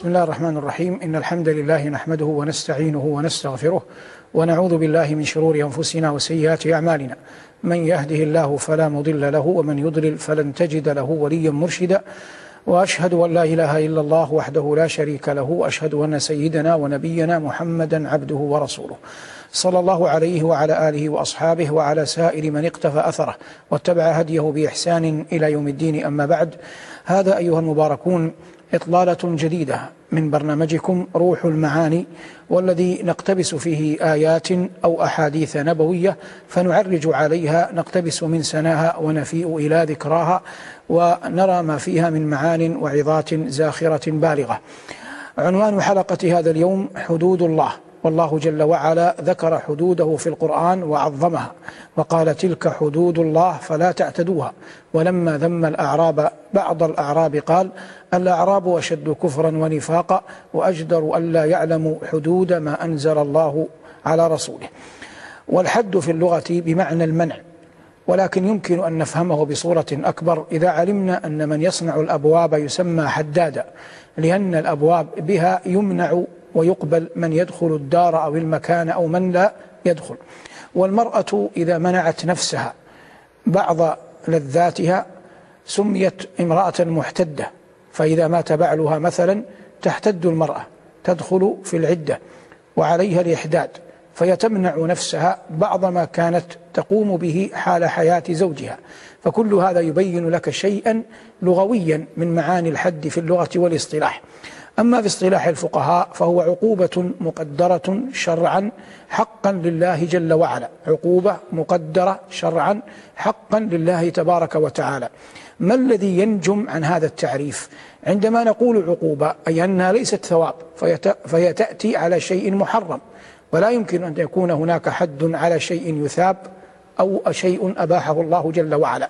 بسم الله الرحمن الرحيم إن الحمد لله نحمده ونستعينه ونستغفره ونعوذ بالله من شرور أنفسنا وسيئات أعمالنا من يهده الله فلا مضل له ومن يضلل فلن تجد له وليا مرشدا وأشهد أن لا إله إلا الله وحده لا شريك له وأشهد أن سيدنا ونبينا محمدا عبده ورسوله صلى الله عليه وعلى آله وأصحابه وعلى سائر من اقتفى أثره واتبع هديه بإحسان إلى يوم الدين أما بعد هذا أيها المباركون إطلالة جديدة من برنامجكم روح المعاني والذي نقتبس فيه آيات أو أحاديث نبوية فنعرج عليها نقتبس من سناها ونفيء إلى ذكراها ونرى ما فيها من معان وعظات زاخرة بالغة. عنوان حلقة هذا اليوم حدود الله. والله جل وعلا ذكر حدوده في القرآن وعظمها وقال تلك حدود الله فلا تعتدوها. ولما ذم الأعراب بعض الأعراب قال الأعراب أشد كفرا ونفاقا وأجدر ألا يعلموا حدود ما أنزل الله على رسوله. والحد في اللغة بمعنى المنع ولكن يمكن أن نفهمه بصورة أكبر إذا علمنا أن من يصنع الأبواب يسمى حدادا لأن الأبواب بها يمنع ويقبل من يدخل الدار أو المكان أو من لا يدخل. والمرأة إذا منعت نفسها بعض لذاتها سميت امرأة محتدة فإذا مات بعلها مثلا تحتد المرأة تدخل في العدة وعليها الإحداد فيتمنع نفسها بعض ما كانت تقوم به حال حياة زوجها. فكل هذا يبين لك شيئا لغويا من معاني الحد في اللغة والاصطلاح. أما في اصطلاح الفقهاء فهو عقوبة مقدرة شرعا حقا لله جل وعلا. عقوبة مقدرة شرعا حقا لله تبارك وتعالى. ما الذي ينجم عن هذا التعريف؟ عندما نقول عقوبة أي أنها ليست ثواب فهي تأتي على شيء محرم. ولا يمكن أن يكون هناك حد على شيء يثاب أو شيء أباحه الله جل وعلا.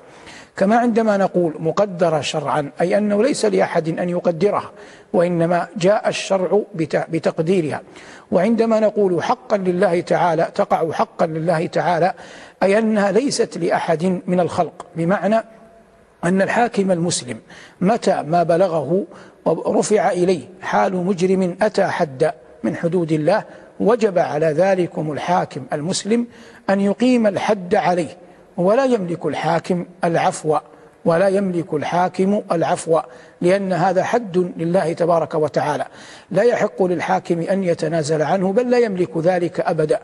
كما عندما نقول مقدرة شرعا أي أنه ليس لأحد أن يقدرها وإنما جاء الشرع بتقديرها. وعندما نقول حقا لله تعالى تقع حقا لله تعالى أي أنها ليست لأحد من الخلق. بمعنى أن الحاكم المسلم متى ما بلغه ورفع إليه حال مجرم أتى حد من حدود الله وجب على ذلكم الحاكم المسلم أن يقيم الحد عليه. ولا يملك الحاكم العفو ولا يملك الحاكم العفو لأن هذا حد لله تبارك وتعالى. لا يحق للحاكم أن يتنازل عنه بل لا يملك ذلك أبدا.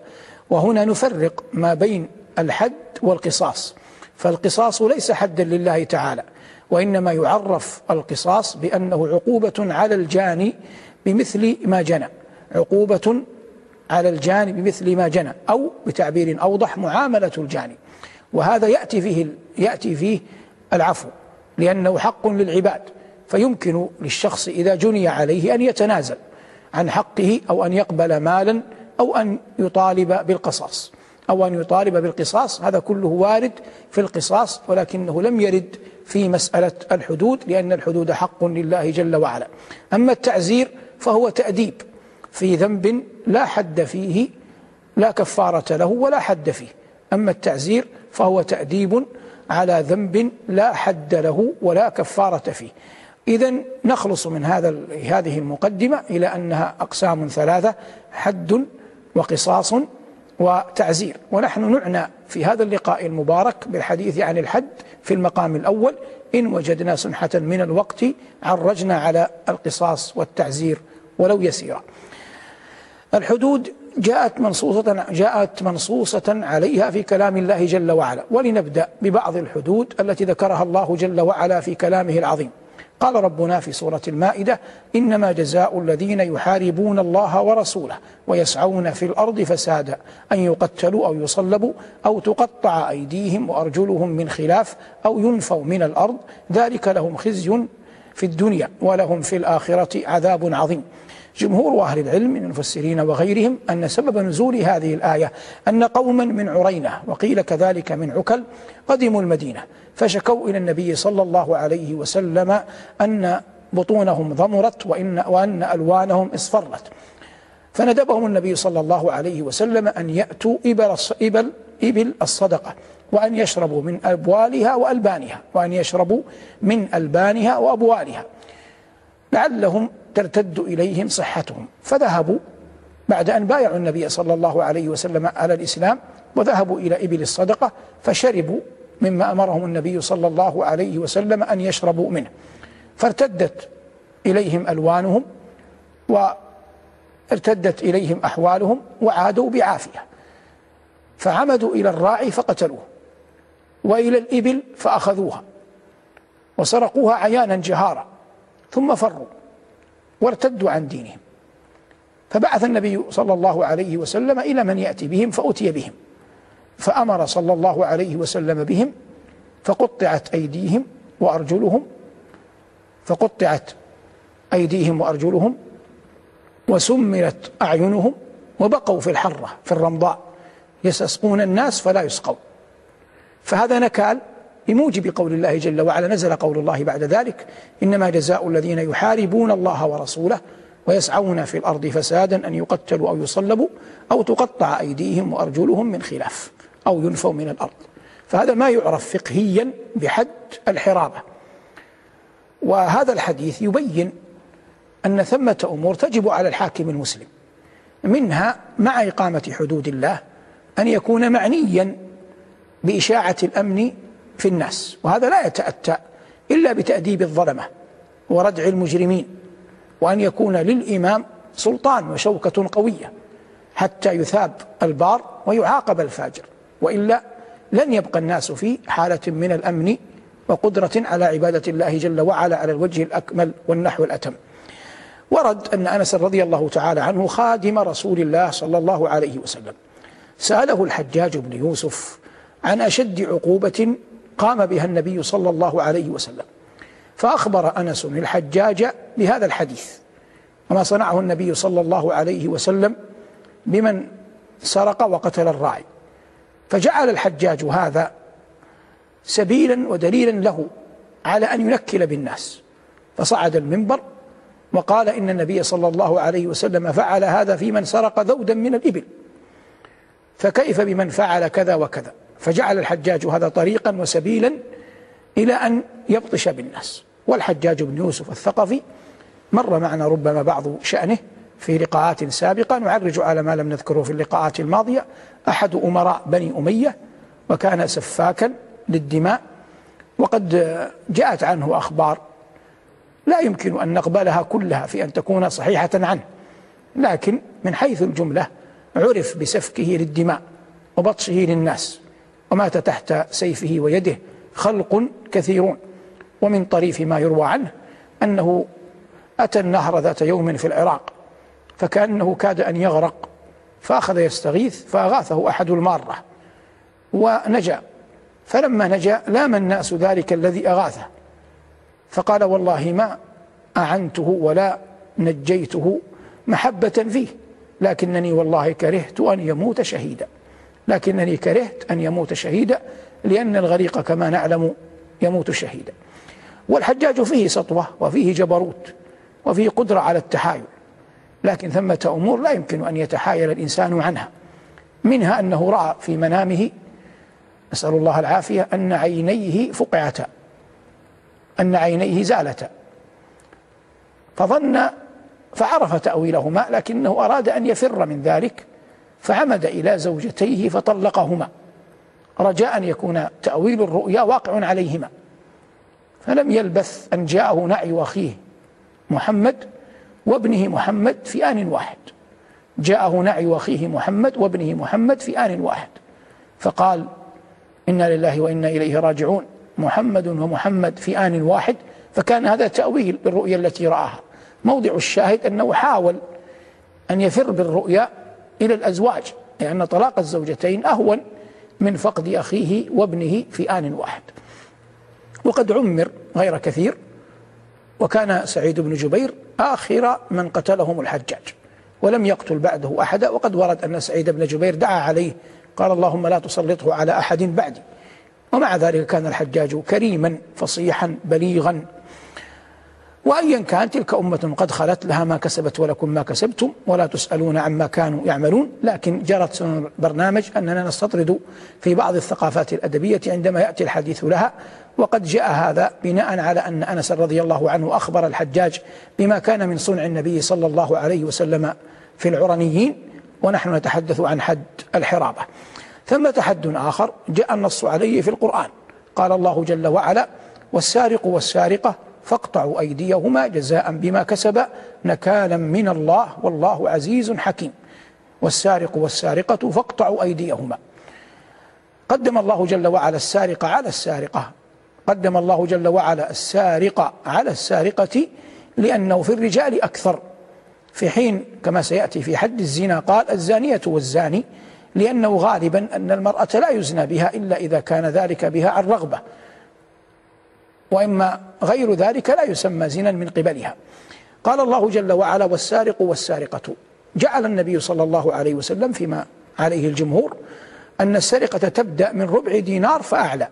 وهنا نفرق ما بين الحد والقصاص. فالقصاص ليس حدا لله تعالى وإنما يعرف القصاص بأنه عقوبة على الجاني بمثل ما جنى. عقوبة على الجاني بمثل ما جنى أو بتعبير أوضح معاملة الجاني وهذا يأتي فيه يأتي فيه العفو لأنه حق للعباد. فيمكن للشخص إذا جني عليه أن يتنازل عن حقه أو أن يقبل مالا أو أن يطالب بالقصاص. أو أن يطالب بالقصاص هذا كله وارد في القصاص ولكنه لم يرد في مسألة الحدود لأن الحدود حق لله جل وعلا. أما التعزير فهو تأديب في ذنب لا حد فيه لا كفارة له ولا حد فيه. أما التعزير فهو تأديب على ذنب لا حد له ولا كفارة فيه. إذا نخلص من هذا هذه المقدمة إلى أنها أقسام ثلاثة حد وقصاص وتعزير. ونحن نعنى في هذا اللقاء المبارك بالحديث عن الحد في المقام الأول إن وجدنا سمحة من الوقت عرجنا على القصاص والتعزير ولو يسيرا. الحدود جاءت منصوصة جاءت منصوصة عليها في كلام الله جل وعلا. ولنبدأ ببعض الحدود التي ذكرها الله جل وعلا في كلامه العظيم. قال ربنا في سورة المائدة إنما جزاء الذين يحاربون الله ورسوله ويسعون في الأرض فسادا أن يقتلوا أو يصلبوا أو تقطع أيديهم وأرجلهم من خلاف أو ينفوا من الأرض. ذلك لهم خزي في الدنيا ولهم في الآخرة عذاب عظيم. جمهور أهل العلم من المفسرين وغيرهم أن سبب نزول هذه الآية أن قوما من عرينة وقيل كذلك من عكل قدموا المدينة فشكوا إلى النبي صلى الله عليه وسلم أن بطونهم ضمرت وإن, وأن ألوانهم اصفرت. فندبهم النبي صلى الله عليه وسلم أن يأتوا إبل, إبل, إبل الصدقة وأن يشربوا من أبوالها وألبانها وأن يشربوا من ألبانها وأبوالها. لعلهم ترتد إليهم صحتهم. فذهبوا بعد أن بايعوا النبي صلى الله عليه وسلم على الإسلام وذهبوا إلى إبل الصدقة فشربوا مما أمرهم النبي صلى الله عليه وسلم أن يشربوا منه. فارتدت إليهم ألوانهم وارتدت إليهم أحوالهم وعادوا بعافية. فعمدوا إلى الراعي فقتلوه وإلى الإبل فأخذوها وسرقوها عيانا جهارا. ثم فروا وارتدوا عن دينهم. فبعث النبي صلى الله عليه وسلم إلى من يأتي بهم فأتي بهم. فأمر صلى الله عليه وسلم بهم فقطعت أيديهم وأرجلهم فقطعت أيديهم وأرجلهم وسمرت أعينهم وبقوا في الحرة في الرمضاء يستسقون الناس فلا يسقون. فهذا نكال بموجب قول الله جل وعلا نزل قول الله بعد ذلك إنما جزاء الذين يحاربون الله ورسوله ويسعون في الأرض فسادا أن يقتلوا أو يصلبوا أو تقطع أيديهم وأرجلهم من خلاف أو ينفوا من الأرض. فهذا ما يعرف فقهيا بحد الحرابة. وهذا الحديث يبين أن ثمة أمور تجب على الحاكم المسلم منها مع إقامة حدود الله أن يكون معنيا بإشاعة الأمن في الناس وهذا لا يتأتى إلا بتأديب الظلمة وردع المجرمين وأن يكون للإمام سلطان وشوكة قوية حتى يثاب البار ويعاقب الفاجر وإلا لن يبقى الناس في حالة من الأمن وقدرة على عبادة الله جل وعلا على الوجه الأكمل والنحو الأتم. ورد أن أنس رضي الله تعالى عنه خادم رسول الله صلى الله عليه وسلم. سأله الحجاج بن يوسف عن أشد عقوبة قام بها النبي صلى الله عليه وسلم. فأخبر أنس الحجاج بهذا الحديث. وما صنعه النبي صلى الله عليه وسلم بمن سرق وقتل الراعي. فجعل الحجاج هذا سبيلا ودليلا له على أن ينكل بالناس. فصعد المنبر وقال إن النبي صلى الله عليه وسلم فعل هذا في من سرق ذودا من الإبل. فكيف بمن فعل كذا وكذا؟ فجعل الحجاج هذا طريقا وسبيلا إلى أن يبطش بالناس. والحجاج بن يوسف الثقفي مر معنا ربما بعض شأنه في لقاءات سابقة. نعرج على ما لم نذكره في اللقاءات الماضية. أحد أمراء بني أمية وكان سفاكا للدماء وقد جاءت عنه أخبار لا يمكن أن نقبلها كلها في أن تكون صحيحة عنه لكن من حيث الجملة عرف بسفكه للدماء وبطشه للناس. ومات تحت سيفه ويده خلق كثيرون. ومن طريف ما يروى عنه أنه أتى النهر ذات يوم في العراق فكأنه كاد أن يغرق فأخذ يستغيث فأغاثه أحد المارة ونجا. فلما نجا لام الناس ذلك الذي أغاثه فقال والله ما أعنته ولا نجيته محبة فيه لكنني والله كرهت أن يموت شهيدا. لكنني كرهت أن يموت شهيدا لأن الغريق كما نعلم يموت شهيدا. والحجاج فيه سطوة وفيه جبروت وفيه قدرة على التحايل لكن ثمة أمور لا يمكن أن يتحايل الإنسان عنها. منها أنه رأى في منامه نسأل الله العافية أن عينيه فقعتا أن عينيه زالتا. فظن فعرف تأويلهما لكنه أراد أن يفر من ذلك فعمد إلى زوجتيه فطلقهما رجاء أن يكون تأويل الرؤيا واقع عليهما. فلم يلبث أن جاءه نعي أخيه محمد وابنه محمد في آن واحد. جاءه نعي أخيه محمد وابنه محمد في آن واحد. فقال إنا لله وإنا إليه راجعون. محمد ومحمد في آن واحد فكان هذا تأويل بالرؤيا التي رآها. موضع الشاهد أنه حاول أن يفر بالرؤيا إلى الأزواج لأن طلاق الزوجتين أهون من فقد أخيه وابنه في آن واحد. وقد عمر غير كثير وكان سعيد بن جبير آخر من قتلهم الحجاج ولم يقتل بعده أحدا. وقد ورد أن سعيد بن جبير دعا عليه قال اللهم لا تسلطه على أحد بعدي. ومع ذلك كان الحجاج كريما فصيحا بليغا وأيا كان تلك أمة قد خلت لها ما كسبت ولكم ما كسبتم ولا تسألون عما كانوا يعملون. لكن جرت سنن البرنامج أننا نستطرد في بعض الثقافات الأدبية عندما يأتي الحديث لها. وقد جاء هذا بناء على أن أنس رضي الله عنه أخبر الحجاج بما كان من صنع النبي صلى الله عليه وسلم في العرنيين ونحن نتحدث عن حد الحرابة. ثم حد آخر جاء النص عليه في القرآن. قال الله جل وعلا والسارق والسارقة فاقطعوا أيديهما جزاء بما كسب نكالا من الله والله عزيز حكيم. والسارق والسارقة فاقطعوا أيديهما. قدم الله جل وعلا السارق على السارقة. قدم الله جل وعلا السارق على السارقة لأنه في الرجال أكثر. في حين كما سيأتي في حد الزنا قال الزانية والزاني لأنه غالبا أن المرأة لا يزنى بها إلا إذا كان ذلك بها عن رغبة. وإما غير ذلك لا يسمى زنا من قبلها. قال الله جل وعلا والسارق والسارقة. جعل النبي صلى الله عليه وسلم فيما عليه الجمهور أن السرقة تبدأ من ربع دينار فأعلى.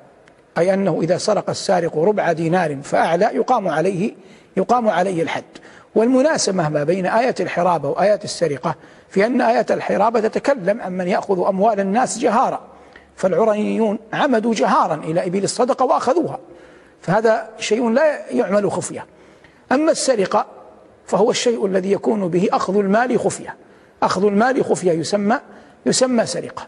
أي أنه إذا سرق السارق ربع دينار فأعلى يقام عليه يقام عليه الحد. والمناسبة ما بين آية الحرابة وآية السرقة في أن آية الحرابة تتكلم عن من يأخذ أموال الناس جهارا. فالعرنيون عمدوا جهارا إلى إبل الصدقة وأخذوها. فهذا شيء لا يعمل خفية. أما السرقة فهو الشيء الذي يكون به أخذ المال خفية. أخذ المال خفية يسمى يسمى سرقة.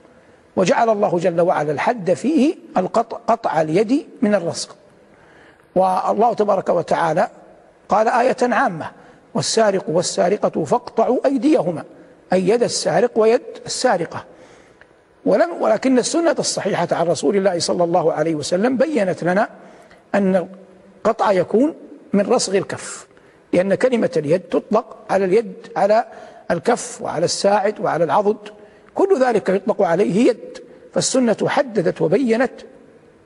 وجعل الله جل وعلا الحد فيه القطع قطع اليد من الرزق. والله تبارك وتعالى قال آية عامة والسارق والسارقة فاقطعوا أيديهما أي يد السارق ويد السارقة. ولم ولكن السنة الصحيحة عن رسول الله صلى الله عليه وسلم بينت لنا أن القطع يكون من رصغ الكف لأن كلمة اليد تطلق على اليد على الكف وعلى الساعد وعلى العضد كل ذلك يطلق عليه يد فالسنة حددت وبينت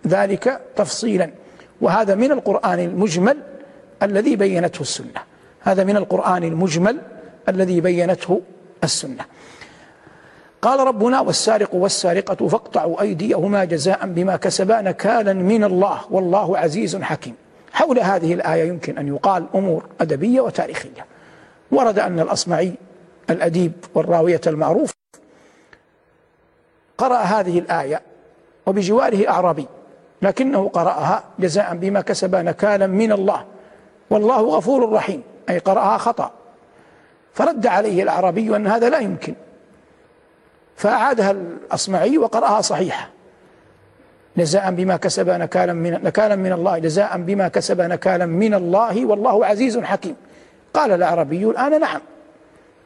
ذلك تفصيلا. وهذا من القرآن المجمل الذي بينته السنة هذا من القرآن المجمل الذي بينته السنة. قال ربنا والسارق والسارقة فاقطعوا أيديهما جزاء بما كسبا نكالا من الله والله عزيز حكيم. حول هذه الآية يمكن أن يقال أمور أدبية وتاريخية. ورد أن الأصمعي الأديب والراوية المعروف قرأ هذه الآية وبجواره أعرابي لكنه قرأها جزاء بما كسب نكالا من الله والله غفور رحيم أي قرأها خطأ. فرد عليه الأعرابي أن هذا لا يمكن. فأعادها الأصمعي وقرأها صحيحة. جزاء بما كسب نكالا من نكالا من الله. جزاء بما كسب نكالا من الله والله عزيز حكيم. قال الأعرابي الآن نعم.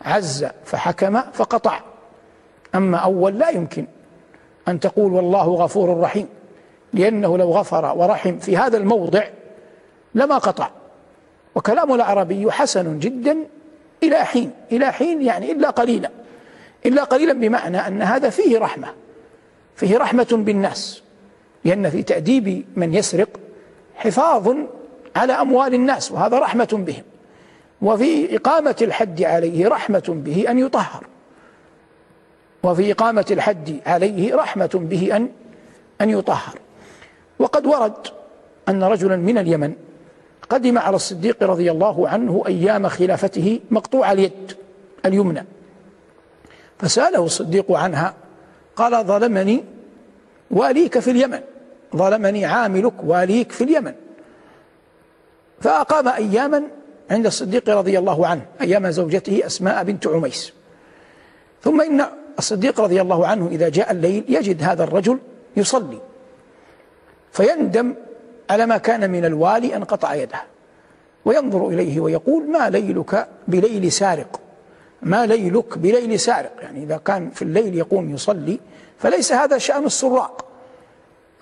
عز فحكم فقطع. أما أول لا يمكن أن تقول والله غفور رحيم لأنه لو غفر ورحم في هذا الموضع لما قطع. وكلام العربي حسن جدا إلى حين إلى حين يعني إلا قليلا. إلا قليلا بمعنى أن هذا فيه رحمة فيه رحمة بالناس لأن في تأديب من يسرق حفاظ على أموال الناس وهذا رحمة بهم وفي إقامة الحد عليه رحمة به أن يطهر وفي إقامة الحد عليه رحمة به أن أن يطهر. وقد ورد أن رجلا من اليمن قدم على الصديق رضي الله عنه أيام خلافته مقطوع اليد اليمنى. فسأله الصديق عنها قال ظلمني واليك في اليمن ظلمني عاملك واليك في اليمن. فأقام أياما عند الصديق رضي الله عنه أيام زوجته أسماء بنت عميس. ثم إن الصديق رضي الله عنه إذا جاء الليل يجد هذا الرجل يصلي فيندم على ما كان من الوالي أن قطع يده وينظر إليه ويقول ما ليلك بليل سارق؟ ما ليلك بليل سارق. يعني إذا كان في الليل يقوم يصلي فليس هذا شأن السراق.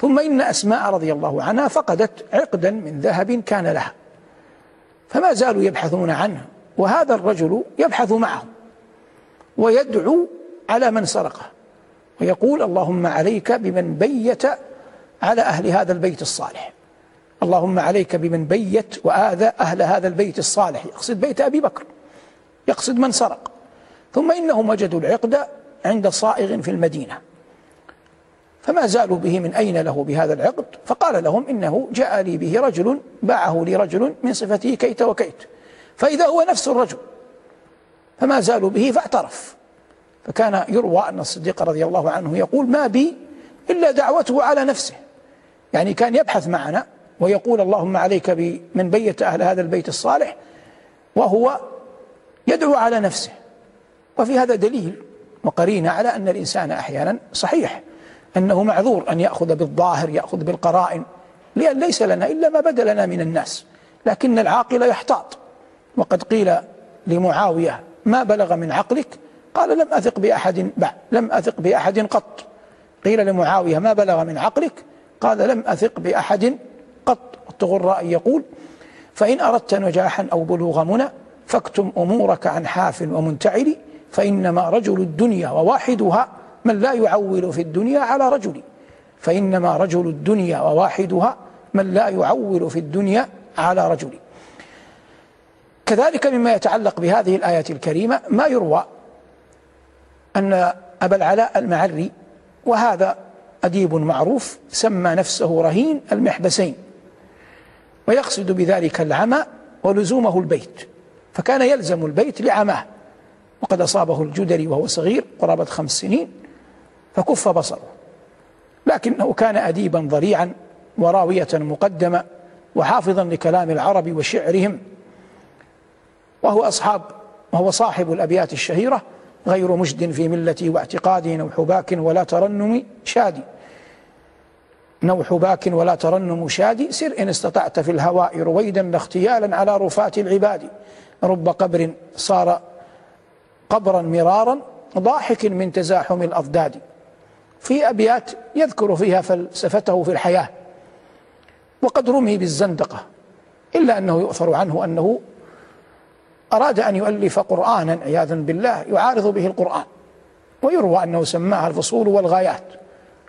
ثم إن أسماء رضي الله عنها فقدت عقدا من ذهب كان لها. فما زالوا يبحثون عنه وهذا الرجل يبحث معهم ويدعو على من سرقه. ويقول اللهم عليك بمن بيت على أهل هذا البيت الصالح. اللهم عليك بمن بيت وآذى أهل هذا البيت الصالح. يقصد بيت أبي بكر. يقصد من سرق. ثم إنهم وجدوا العقد عند صائغ في المدينة. فما زالوا به من أين له بهذا العقد؟ فقال لهم إنه جاء لي به رجل باعه لي رجل من صفته كيت وكيت. فإذا هو نفس الرجل. فما زالوا به فاعترف. فكان يروى أن الصديق رضي الله عنه يقول ما بي إلا دعوته على نفسه. يعني كان يبحث معنا ويقول اللهم عليك بمن بيت أهل هذا البيت الصالح وهو يدعو على نفسه. وفي هذا دليل وقرينة على أن الإنسان أحيانا صحيح أنه معذور أن يأخذ بالظاهر يأخذ بالقرائن لأن ليس لنا إلا ما بدا لنا من الناس لكن العاقل يحتاط. وقد قيل لمعاوية ما بلغ من عقلك؟ قال لم أثق بأحد بعد لم أثق بأحد قط. قيل لمعاوية ما بلغ من عقلك؟ قال لم أثق بأحد قط. الطغراء يقول فإن أردت نجاحا أو بلوغ منى فاكتم أمورك عن حاف ومنتعل. فإنما رجل الدنيا وواحدها من لا يعول في الدنيا على رجل. فإنما رجل الدنيا وواحدها من لا يعول في الدنيا على رجل. كذلك مما يتعلق بهذه الآية الكريمة ما يروى أن أبا العلاء المعري وهذا أديب معروف سمى نفسه رهين المحبسين ويقصد بذلك العمى ولزومه البيت. فكان يلزم البيت لعماه. وقد أصابه الجدري وهو صغير قرابة خمس سنين فكف بصره. لكنه كان أديبا ضريعا وراوية مقدمة وحافظا لكلام العرب وشعرهم. وهو أصحاب وهو صاحب الأبيات الشهيرة غير مجد في ملتي واعتقادي نوح باك ولا ترنم شادي. نوح باك ولا ترنم شادي سر إن استطعت في الهواء رويدا لا اختيالا على رفات العباد. رب قبر صار قبرا مرارا ضاحك من تزاحم الأضداد. في أبيات يذكر فيها فلسفته في الحياة وقد رمي بالزندقة إلا أنه يؤثر عنه أنه أراد أن يؤلف قرآنا عياذا بالله يعارض به القرآن ويروى أنه سماها الفصول والغايات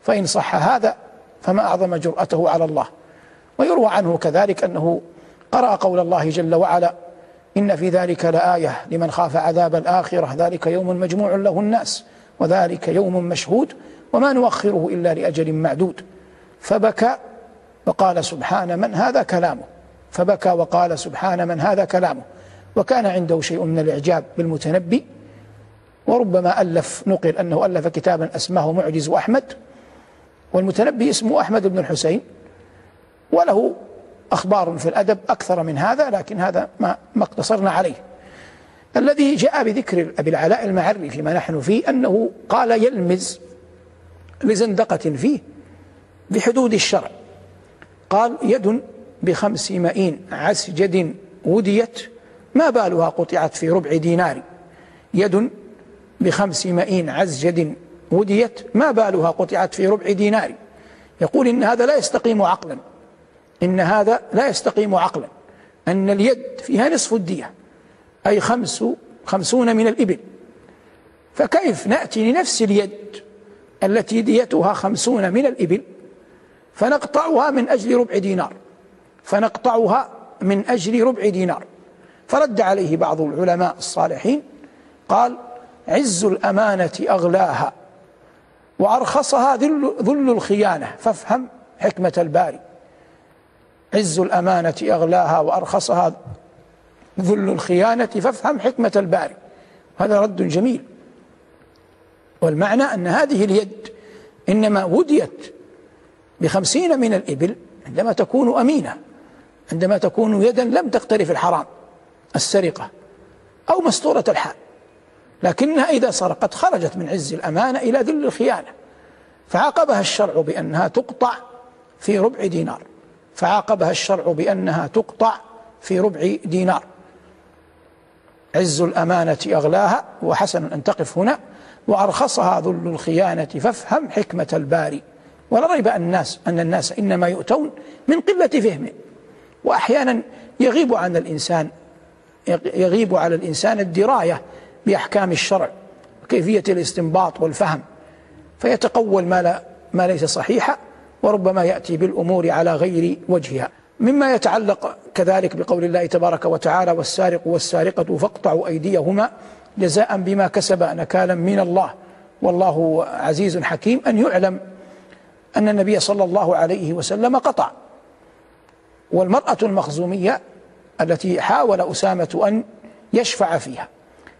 فإن صح هذا فما أعظم جرأته على الله. ويروى عنه كذلك أنه قرأ قول الله جل وعلا إن في ذلك لآية لمن خاف عذاب الآخرة. ذلك يوم مجموع له الناس وذلك يوم مشهود وما نؤخره إلا لأجل معدود. فبكى وقال سبحان من هذا كلامه. فبكى وقال سبحان من هذا كلامه. وكان عنده شيء من الإعجاب بالمتنبي وربما ألف نقل أنه ألف كتابا أسماه معجز أحمد والمتنبي اسمه أحمد بن الحسين وله أخبار في الأدب أكثر من هذا لكن هذا ما, ما اقتصرنا عليه. الذي جاء بذكر أبي العلاء المعري فيما نحن فيه أنه قال يلمز لزندقة فيه بحدود الشرع. قال يد بخمس مئين عسجد وديت ما بالها قطعت في ربع دينار. يد بخمس مئين عزجد وديت ما بالها قطعت في ربع دينار. يقول إن هذا لا يستقيم عقلا. إن هذا لا يستقيم عقلا. أن اليد فيها نصف الدية أي خمس خمسون من الإبل. فكيف نأتي لنفس اليد التي ديتها خمسون من الإبل؟ فنقطعها من أجل ربع دينار. فنقطعها من أجل ربع دينار. فرد عليه بعض العلماء الصالحين قال عز الأمانة أغلاها وأرخصها ذل, ذل الخيانة. فافهم حكمة الباري. عز الأمانة أغلاها وأرخصها ذل الخيانة فافهم حكمة الباري. هذا رد جميل. والمعنى أن هذه اليد إنما وديت بخمسين من الإبل عندما تكون أمينة عندما تكون يدا لم تقترف الحرام السرقة أو مستورة الحال. لكنها إذا سرقت خرجت من عز الأمانة إلى ذل الخيانة. فعاقبها الشرع بأنها تقطع في ربع دينار. فعاقبها الشرع بأنها تقطع في ربع دينار. عز الأمانة أغلاها وحسن أن تقف هنا وأرخصها ذل الخيانة فافهم حكمة الباري. ولا ريب أن الناس أن الناس إنما يؤتون من قلة فهم وأحيانا يغيب عن الإنسان يغيب على الإنسان الدراية بأحكام الشرع وكيفية الاستنباط والفهم. فيتقول ما, لا ما ليس صحيحا وربما يأتي بالأمور على غير وجهها. مما يتعلق كذلك بقول الله تبارك وتعالى والسارق والسارقة فاقطعوا أيديهما جزاء بما كسب نكالا من الله. والله عزيز حكيم أن يعلم أن النبي صلى الله عليه وسلم قطع. والمرأة المخزومية التي حاول أسامة أن يشفع فيها.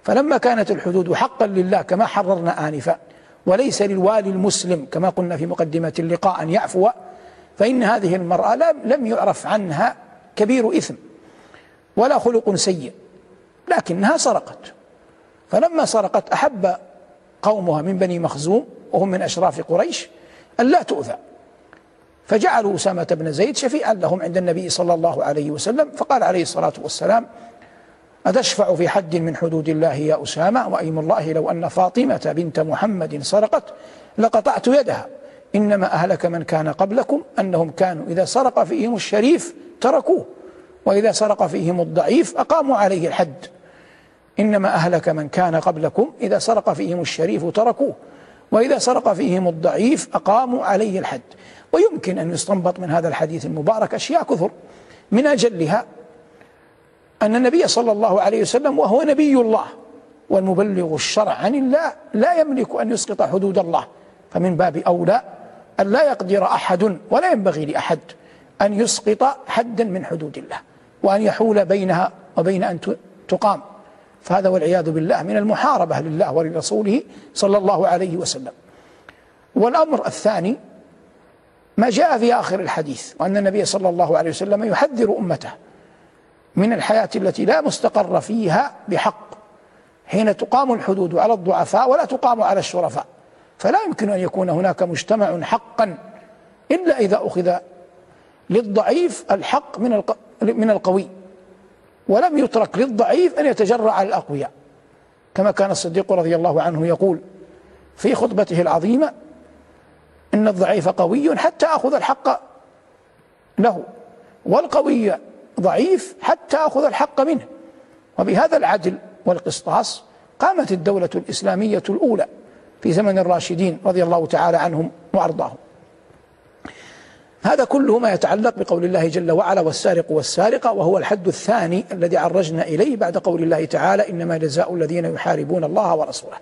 فلما كانت الحدود حقا لله كما حررنا آنفا وليس للوالي المسلم كما قلنا في مقدمة اللقاء أن يعفو فإن هذه المرأة لم يعرف عنها كبير إثم ولا خلق سيء لكنها سرقت فلما سرقت أحب قومها من بني مخزوم وهم من أشراف قريش أن لا تؤذى. فجعلوا أسامة بن زيد شفيعا لهم عند النبي صلى الله عليه وسلم فقال عليه الصلاة والسلام أتشفع في حد من حدود الله يا أسامة؟ وأيم الله لو أن فاطمة بنت محمد سرقت لقطعت يدها. إنما أهلك من كان قبلكم أنهم كانوا إذا سرق فيهم الشريف تركوه وإذا سرق فيهم الضعيف أقاموا عليه الحد. إنما أهلك من كان قبلكم إذا سرق فيهم الشريف تركوه وإذا سرق فيهم الضعيف أقاموا عليه الحد. ويمكن أن يستنبط من هذا الحديث المبارك أشياء كثر من أجلها. أن النبي صلى الله عليه وسلم وهو نبي الله والمبلغ الشرع عن الله لا يملك أن يسقط حدود الله. فمن باب أولى أن لا يقدر أحد ولا ينبغي لأحد أن يسقط حدا من حدود الله وأن يحول بينها وبين أن تقام. فهذا والعياذ بالله من المحاربة لله ولرسوله صلى الله عليه وسلم. والأمر الثاني ما جاء في آخر الحديث وأن النبي صلى الله عليه وسلم يحذر أمته من الحياة التي لا مستقر فيها بحق حين تقام الحدود على الضعفاء ولا تقام على الشرفاء. فلا يمكن أن يكون هناك مجتمع حقا إلا إذا أخذ للضعيف الحق من من القوي ولم يترك للضعيف أن يتجرع على الأقوياء. كما كان الصديق رضي الله عنه يقول في خطبته العظيمة إن الضعيف قوي حتى أخذ الحق له والقوي ضعيف حتى أخذ الحق منه. وبهذا العدل والقسطاس قامت الدولة الإسلامية الأولى في زمن الراشدين رضي الله تعالى عنهم وأرضاهم. هذا كله ما يتعلق بقول الله جل وعلا والسارق والسارقة وهو الحد الثاني الذي عرجنا إليه بعد قول الله تعالى إنما جزاء الذين يحاربون الله ورسوله.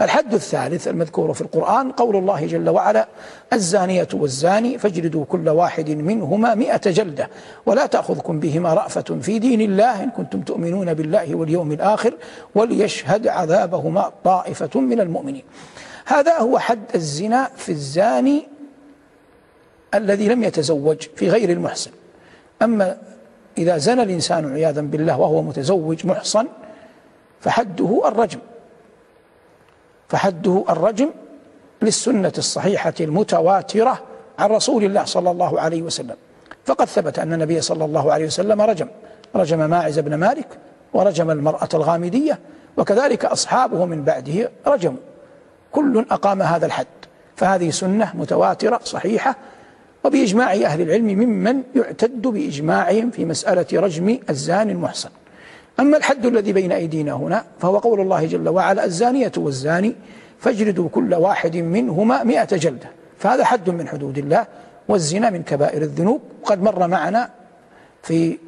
الحد الثالث المذكور في القرآن قول الله جل وعلا الزانية والزاني فاجلدوا كل واحد منهما مئة جلدة ولا تأخذكم بهما رأفة في دين الله إن كنتم تؤمنون بالله واليوم الآخر وليشهد عذابهما طائفة من المؤمنين. هذا هو حد الزنا في الزاني الذي لم يتزوج في غير المحسن. أما إذا زنى الإنسان عياذا بالله وهو متزوج محصن فحده الرجم. فحده الرجم للسنة الصحيحة المتواترة عن رسول الله صلى الله عليه وسلم. فقد ثبت أن النبي صلى الله عليه وسلم رجم رجم ماعز بن مالك ورجم المرأة الغامدية وكذلك أصحابه من بعده رجموا. كل أقام هذا الحد فهذه سنة متواترة صحيحة وبإجماع أهل العلم ممن يعتد بإجماعهم في مسألة رجم الزاني المحصن. أما الحد الذي بين أيدينا هنا فهو قول الله جل وعلا الزانية والزاني فاجلدوا كل واحد منهما مئة جلدة. فهذا حد من حدود الله والزنا من كبائر الذنوب. وقد مر معنا في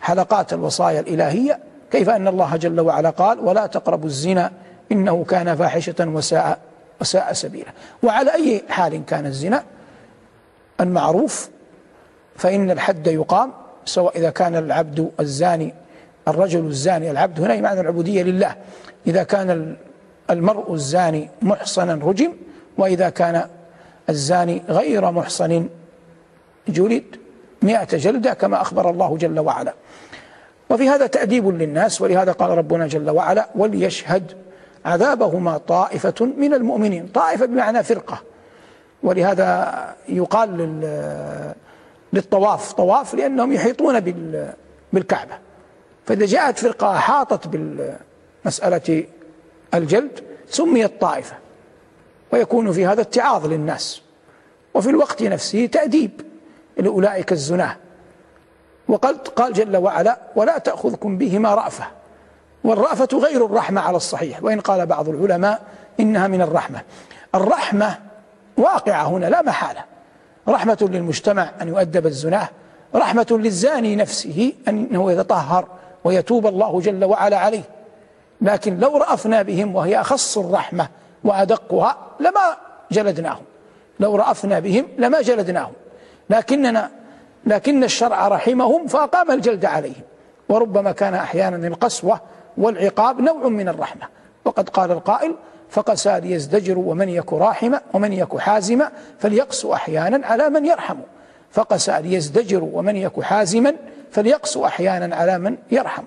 حلقات الوصايا الإلهية كيف أن الله جل وعلا قال ولا تقربوا الزنا إنه كان فاحشة وساء وساء سبيلا. وعلى أي حال كان الزنا المعروف فإن الحد يقام سواء إذا كان العبد الزاني الرجل الزاني العبد هنا معنى العبودية لله. إذا كان المرء الزاني محصنا رجم وإذا كان الزاني غير محصن جلد مئة جلدة كما أخبر الله جل وعلا. وفي هذا تأديب للناس ولهذا قال ربنا جل وعلا وليشهد عذابهما طائفة من المؤمنين. طائفة بمعنى فرقة. ولهذا يقال للطواف طواف لأنهم يحيطون بالكعبة. فإذا جاءت فرقة أحاطت بالمسألة الجلد سميت طائفة ويكون في هذا اتعاظ للناس. وفي الوقت نفسه تأديب لأولئك الزناة. وقد قال جل وعلا ولا تأخذكم بهما رأفة والرأفة غير الرحمة على الصحيح. وإن قال بعض العلماء إنها من الرحمة. الرحمة واقعة هنا لا محالة. رحمة للمجتمع أن يؤدب الزناة رحمة للزاني نفسه أنه يتطهر ويتوب الله جل وعلا عليه. لكن لو رأفنا بهم وهي أخص الرحمة وأدقها لما جلدناهم. لو رأفنا بهم لما جلدناهم. لكننا لكن الشرع رحمهم فأقام الجلد عليهم. وربما كان أحيانا القسوة والعقاب نوع من الرحمة. وقد قال القائل فقسى ليزدجر ومن يك راحمة ومن يك حازمة فليقسو أحيانا على من يرحم فقس ليزدجروا ومن يك حازما فليقسو أحيانا على من يرحم.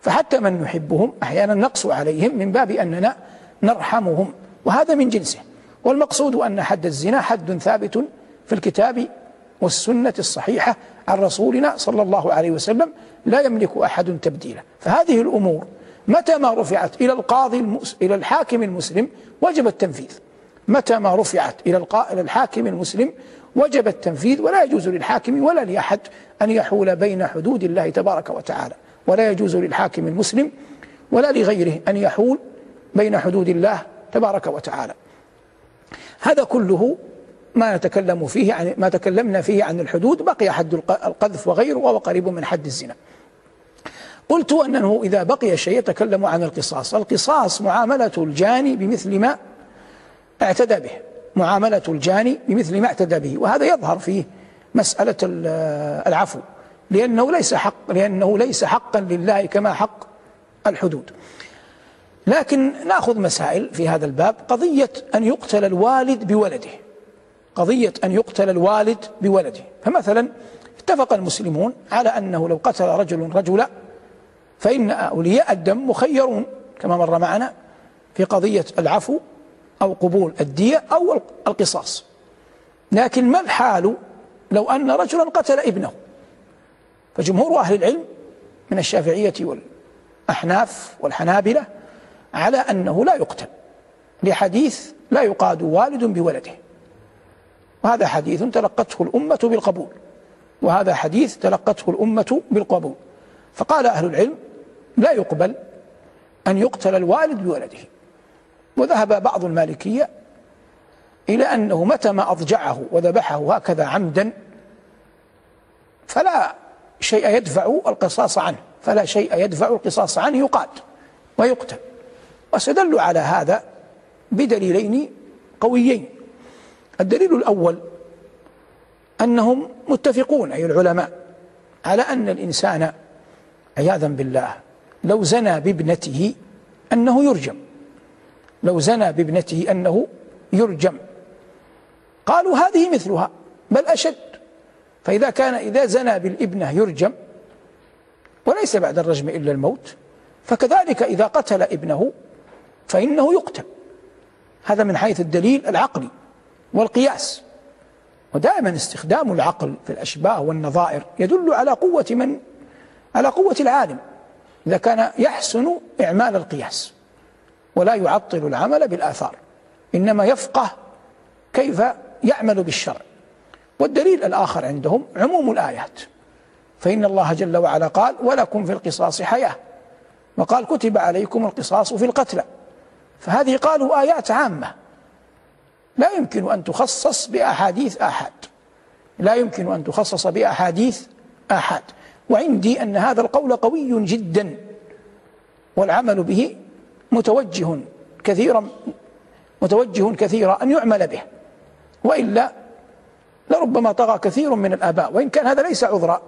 فحتى من نحبهم أحيانا نقسو عليهم من باب أننا نرحمهم وهذا من جنسه. والمقصود أن حد الزنا حد ثابت في الكتاب والسنة الصحيحة عن رسولنا صلى الله عليه وسلم لا يملك أحد تبديله فهذه الأمور متى ما رفعت إلى القاضي المس... إلى الحاكم المسلم وجب التنفيذ. متى ما رفعت إلى القا... إلى الحاكم المسلم وجب التنفيذ ولا يجوز للحاكم ولا لأحد أن يحول بين حدود الله تبارك وتعالى. ولا يجوز للحاكم المسلم ولا لغيره أن يحول بين حدود الله تبارك وتعالى. هذا كله ما نتكلم فيه عن ما تكلمنا فيه عن الحدود. بقي حد القذف وغيره وهو قريب من حد الزنا. قلت أنه إذا بقي شيء يتكلم عن القصاص. القصاص معاملة الجاني بمثل ما اعتدى به. معاملة الجاني بمثل ما اعتدى به وهذا يظهر فيه مسألة العفو لأنه ليس حق لأنه ليس حقا لله كما حق الحدود. لكن نأخذ مسائل في هذا الباب. قضية أن يقتل الوالد بولده. قضية أن يقتل الوالد بولده. فمثلا اتفق المسلمون على أنه لو قتل رجل رجلا فإن أولياء الدم مخيرون كما مر معنا في قضية العفو. أو قبول الدية أو القصاص. لكن ما الحال لو أن رجلا قتل ابنه؟ فجمهور أهل العلم من الشافعية والأحناف والحنابلة على أنه لا يقتل. لحديث لا يقاد والد بولده. وهذا حديث تلقته الأمة بالقبول. وهذا حديث تلقته الأمة بالقبول. فقال أهل العلم لا يقبل أن يقتل الوالد بولده. وذهب بعض المالكية إلى أنه متى ما أضجعه وذبحه هكذا عمدا فلا شيء يدفع القصاص عنه فلا شيء يدفع القصاص عنه يقاد ويقتل. واستدلوا على هذا بدليلين قويين. الدليل الأول أنهم متفقون أي العلماء على أن الإنسان عياذا بالله لو زنى بابنته أنه يرجم. لو زنى بابنته أنه يرجم. قالوا هذه مثلها بل أشد. فإذا كان إذا زنى بالابنة يرجم وليس بعد الرجم إلا الموت فكذلك إذا قتل ابنه فإنه يقتل. هذا من حيث الدليل العقلي والقياس. ودائما استخدام العقل في الأشباه والنظائر يدل على قوة من؟ على قوة العالم إذا كان يحسن إعمال القياس. ولا يعطل العمل بالآثار. إنما يفقه كيف يعمل بالشرع. والدليل الآخر عندهم عموم الآيات. فإن الله جل وعلا قال ولكم في القصاص حياة. وقال كتب عليكم القصاص في القتلى. فهذه قالوا آيات عامة. لا يمكن أن تخصص بأحاديث آحاد لا يمكن أن تخصص بأحاديث آحاد وعندي أن هذا القول قوي جدا. والعمل به متوجه كثيرا متوجه كثيرا أن يعمل به. وإلا لربما طغى كثير من الآباء وإن كان هذا ليس عذرا.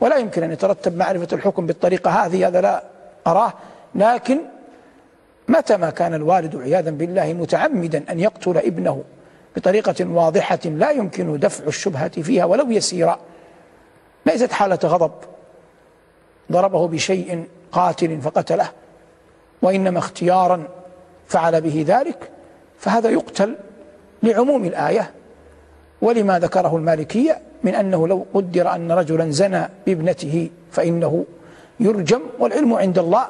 ولا يمكن أن يترتب معرفة الحكم بالطريقة هذه هذا لا أراه. لكن متى ما كان الوالد عياذا بالله متعمدا أن يقتل ابنه بطريقة واضحة لا يمكن دفع الشبهة فيها ولو يسيرا ليست حالة غضب. ضربه بشيء قاتل فقتله. وإنما اختيارا فعل به ذلك فهذا يقتل لعموم الآية. ولما ذكره المالكية من أنه لو قدر أن رجلا زنى بابنته فإنه يرجم والعلم عند الله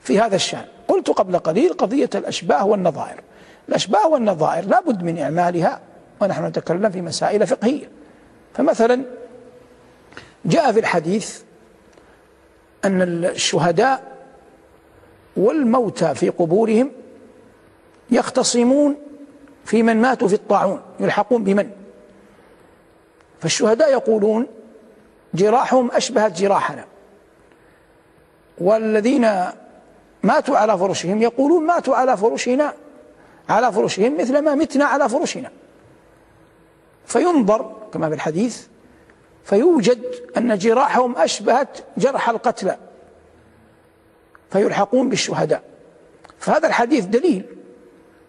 في هذا الشأن. قلت قبل قليل قضية الأشباه والنظائر. الأشباه والنظائر لا بد من إعمالها ونحن نتكلم في مسائل فقهية. فمثلا جاء في الحديث أن الشهداء والموتى في قبورهم يختصمون في من ماتوا في الطاعون يلحقون بمن؟ فالشهداء يقولون جراحهم أشبهت جراحنا. والذين ماتوا على فرشهم يقولون ماتوا على فرشنا على فرشهم مثل ما متنا على فرشنا. فينظر كما في الحديث فيوجد أن جراحهم أشبهت جرح القتلى. فيلحقون بالشهداء. فهذا الحديث دليل.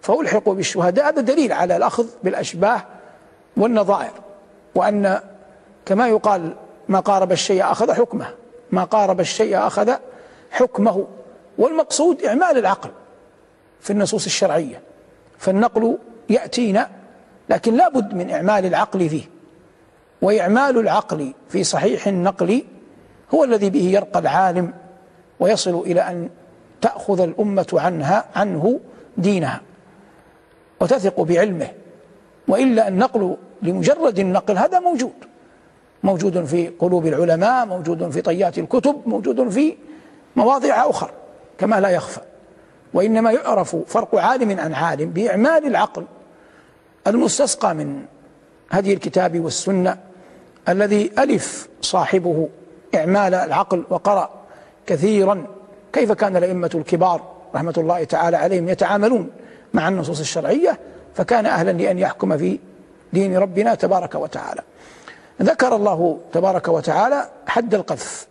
فألحقوا بالشهداء هذا دليل على الأخذ بالأشباه والنظائر. وأن كما يقال ما قارب الشيء أخذ حكمه. ما قارب الشيء أخذ حكمه. والمقصود إعمال العقل في النصوص الشرعية. فالنقل يأتينا لكن لا بد من إعمال العقل فيه. وإعمال العقل في صحيح النقل هو الذي به يرقى العالم ويصل إلى أن تأخذ الأمة عنها عنه دينها وتثق بعلمه وإلا النقل لمجرد النقل هذا موجود. موجود في قلوب العلماء موجود في طيات الكتب موجود في مواضع أخرى كما لا يخفى. وإنما يعرف فرق عالم عن عالم بإعمال العقل المستسقى من هدي الكتاب والسنة الذي ألف صاحبه إعمال العقل وقرأ كثيرا. كيف كان الأئمة الكبار رحمة الله تعالى عليهم يتعاملون مع النصوص الشرعية؟ فكان أهلا لأن يحكم في دين ربنا تبارك وتعالى. ذكر الله تبارك وتعالى حد القذف.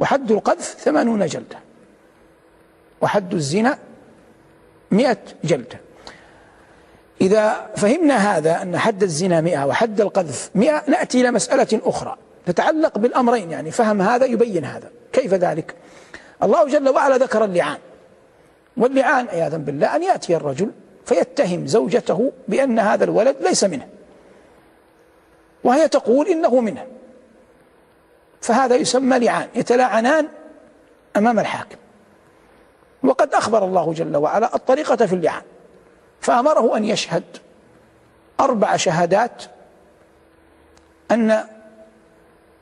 وحد القذف ثمانون جلدة. وحد الزنا مئة جلدة. إذا فهمنا هذا أن حد الزنا مئة وحد القذف مئة نأتي إلى مسألة أخرى تتعلق بالأمرين. يعني فهم هذا يبين هذا. كيف ذلك؟ الله جل وعلا ذكر اللعان. واللعان عياذا بالله أن يأتي الرجل فيتهم زوجته بأن هذا الولد ليس منه. وهي تقول إنه منه. فهذا يسمى لعان يتلاعنان أمام الحاكم. وقد أخبر الله جل وعلا الطريقة في اللعان. فأمره أن يشهد أربع شهادات أن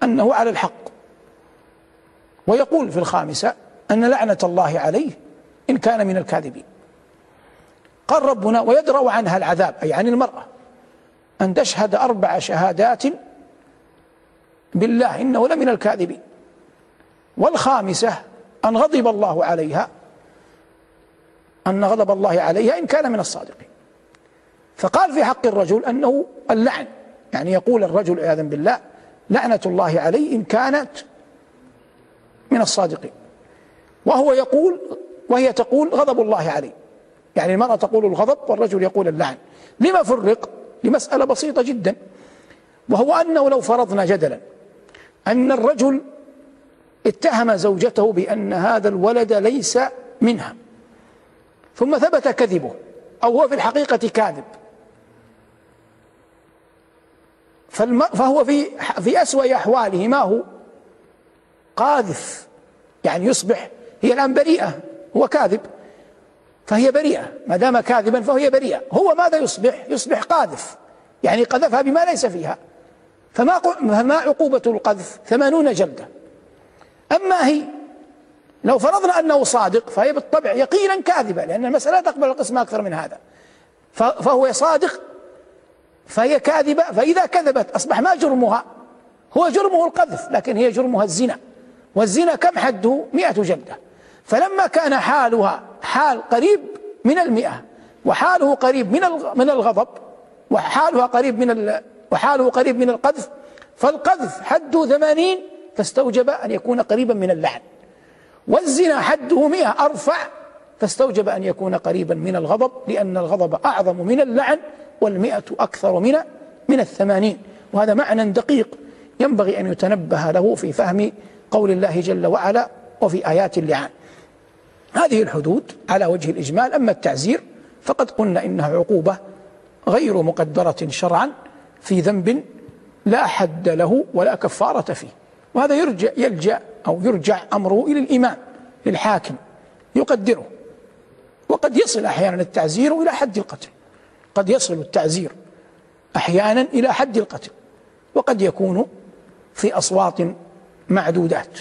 أنه على الحق. ويقول في الخامسة أن لعنة الله عليه إن كان من الكاذبين. قال ربنا ويدرأ عنها العذاب أي عن المرأة أن تشهد أربع شهادات بالله إنه لمن الكاذبين. والخامسة أن غضب الله عليها أن غضب الله عليها إن كان من الصادقين. فقال في حق الرجل أنه اللعن يعني يقول الرجل عياذا بالله لعنة الله عليه إن كانت من الصادقين. وهو يقول وهي تقول غضب الله عليه. يعني المرأة تقول الغضب والرجل يقول اللعن. لما فرق؟ لمسألة بسيطة جدا. وهو أنه لو فرضنا جدلا أن الرجل اتهم زوجته بأن هذا الولد ليس منها. ثم ثبت كذبه أو هو في الحقيقة كاذب. فهو في في أسوأ أحواله ما هو؟ قاذف يعني يصبح هي الآن بريئة هو كاذب فهي بريئة ما دام كاذبا فهي بريئة. هو ماذا يصبح؟ يصبح قاذف يعني قذفها بما ليس فيها. فما فما عقوبة القذف؟ ثمانون جلدة. أما هي لو فرضنا أنه صادق فهي بالطبع يقينا كاذبة لأن المسألة تقبل القسم أكثر من هذا. فهو صادق فهي كاذبة فإذا كذبت أصبح ما جرمها؟ هو جرمه القذف لكن هي جرمها الزنا. والزنا كم حده؟ مئة جلدة. فلما كان حالها حال قريب من المئة وحاله قريب من من الغضب وحالها قريب من وحاله قريب من القذف فالقذف حده ثمانين فاستوجب أن يكون قريبا من اللعن والزنا حده مئة أرفع فاستوجب أن يكون قريبا من الغضب لأن الغضب أعظم من اللعن والمئة أكثر من من الثمانين. وهذا معنى دقيق ينبغي أن يتنبه له في فهم قول الله جل وعلا وفي آيات اللعان. هذه الحدود على وجه الإجمال. أما التعزير فقد قلنا إنها عقوبة غير مقدرة شرعا في ذنب لا حد له ولا كفارة فيه. وهذا يرجع يلجأ أو يرجع أمره إلى الإمام للحاكم يقدره. وقد يصل أحيانا التعزير إلى حد القتل. قد يصل التعزير أحيانا إلى حد القتل. وقد يكون في أصوات معدودات.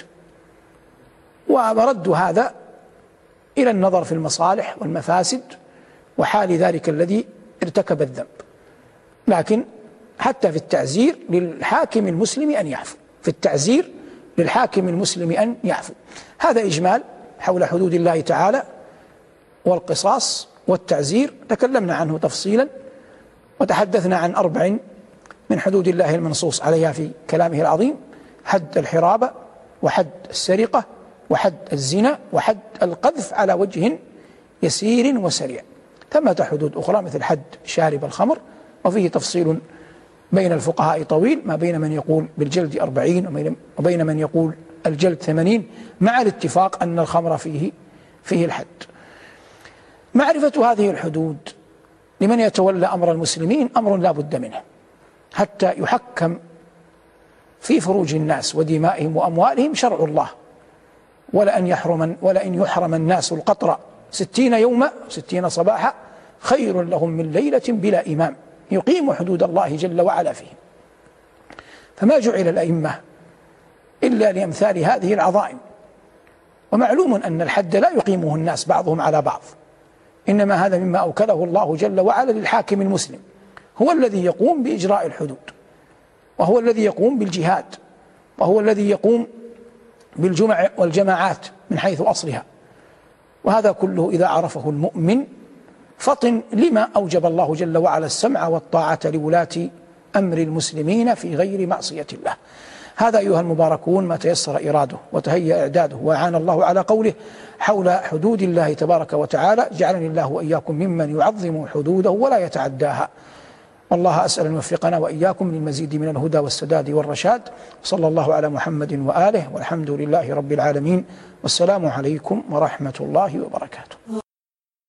ومرد هذا إلى النظر في المصالح والمفاسد وحال ذلك الذي ارتكب الذنب. لكن حتى في التعزير للحاكم المسلم أن يعفو. في التعزير للحاكم المسلم أن يعفو. هذا إجمال حول حدود الله تعالى والقصاص والتعزير. تكلمنا عنه تفصيلا وتحدثنا عن أربع من حدود الله المنصوص عليها في كلامه العظيم. حد الحرابة وحد السرقة وحد الزنا وحد القذف على وجه يسير وسريع. ثمة حدود أخرى مثل حد شارب الخمر وفيه تفصيل بين الفقهاء طويل ما بين من يقول بالجلد أربعين وبين من يقول الجلد ثمانين مع الاتفاق أن الخمر فيه فيه الحد. معرفة هذه الحدود لمن يتولى أمر المسلمين أمر لا بد منه حتى يحكم في فروج الناس ودمائهم وأموالهم شرع الله. ولأن يحرم ولأن يحرم الناس القطر. ستين يوما ستين صباحا خير لهم من ليلة بلا إمام. يقيم حدود الله جل وعلا فيهم. فما جعل الأئمة إلا لأمثال هذه العظائم. ومعلوم أن الحد لا يقيمه الناس بعضهم على بعض. إنما هذا مما أوكله الله جل وعلا للحاكم المسلم. هو الذي يقوم بإجراء الحدود. وهو الذي يقوم بالجهاد وهو الذي يقوم بالجمع والجماعات من حيث أصلها. وهذا كله إذا عرفه المؤمن فطن لما أوجب الله جل وعلا السمع والطاعة لولاة أمر المسلمين في غير معصية الله. هذا أيها المباركون ما تيسر إراده وتهيأ إعداده وأعان الله على قوله حول حدود الله تبارك وتعالى جعلني الله وإياكم ممن يعظم حدوده ولا يتعداها والله أسأل أن يوفقنا وإياكم للمزيد من الهدى والسداد والرشاد. صلى الله على محمد وآله والحمد لله رب العالمين. والسلام عليكم ورحمة الله وبركاته.